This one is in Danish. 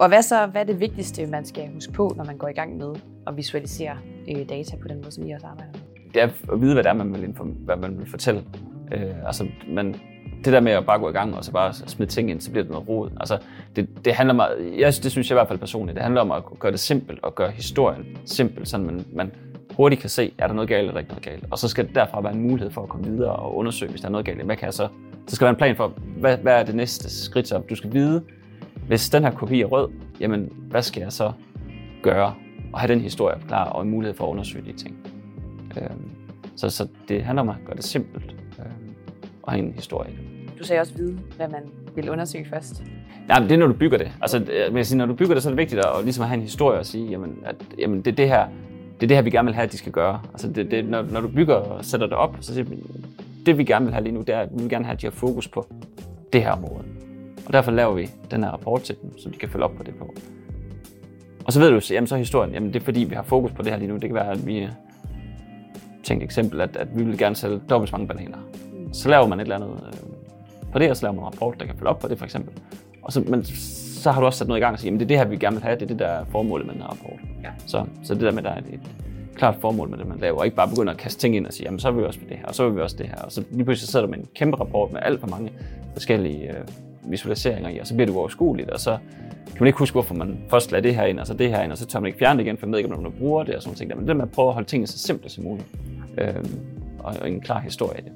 Og hvad så, hvad er det vigtigste, man skal huske på, når man går i gang med at visualisere øh, data på den måde, som I også arbejder med? Det er at vide, hvad det er, man vil, inform- hvad man vil fortælle. Øh, altså, man, det der med at bare gå i gang og så bare smide ting ind, så bliver det noget rod. Altså, det, det handler meget, jeg, det synes jeg i hvert fald personligt, det handler om at gøre det simpelt og gøre historien simpel, så man, man hurtigt kan se, er der noget galt eller ikke noget galt. Og så skal det derfra være en mulighed for at komme videre og undersøge, hvis der er noget galt. Hvad kan jeg så? Så skal der være en plan for, hvad, hvad er det næste skridt så? Du skal vide, hvis den her kopi er rød, jamen hvad skal jeg så gøre? Og have den historie klar og en mulighed for at undersøge de ting. Øhm, så, så det handler om at gøre det simpelt øhm, og have en historie. Du sagde også vide, hvad man vil undersøge først. Nej, men det er, når du bygger det. Altså, jeg vil sige, når du bygger det, så er det vigtigt at, at ligesom have en historie og sige, jamen, at jamen, det er det her, det er det her, vi gerne vil have, at de skal gøre. Altså, det, det, når, når du bygger og sætter det op, så siger det vi gerne vil have lige nu, det er, at vi vil gerne have, at de har fokus på det her område. Og derfor laver vi den her rapport til dem, så de kan følge op på det på. Og så ved du, jamen så historien, jamen det er fordi, vi har fokus på det her lige nu. Det kan være, at vi tænker et eksempel, at, at vi vil gerne sælge dobbelt så mange bananer. Så laver man et eller andet øh, på det, og så laver man en rapport, der kan følge op på det for eksempel. Og så, men så har du også sat noget i gang og sige, jamen det er det her, vi gerne vil have, det er det, der er formålet med den her rapport. Ja. Så, så det der med, at der er et, et klart formål med det, man laver, og ikke bare begynde at kaste ting ind og sige, jamen så vil vi også det her, og så vil vi også det her. Og så lige pludselig sidder du med en kæmpe rapport med alt for mange forskellige øh, visualiseringer i, og så bliver det uoverskueligt, og så kan man ikke huske, hvorfor man først lader det her ind, og så det her ind, og så tør man ikke fjerne det igen, for man ved ikke, om man bruger det og sådan noget. Men det med at prøve at holde tingene så simple som muligt, øh, og, og en klar historie i det.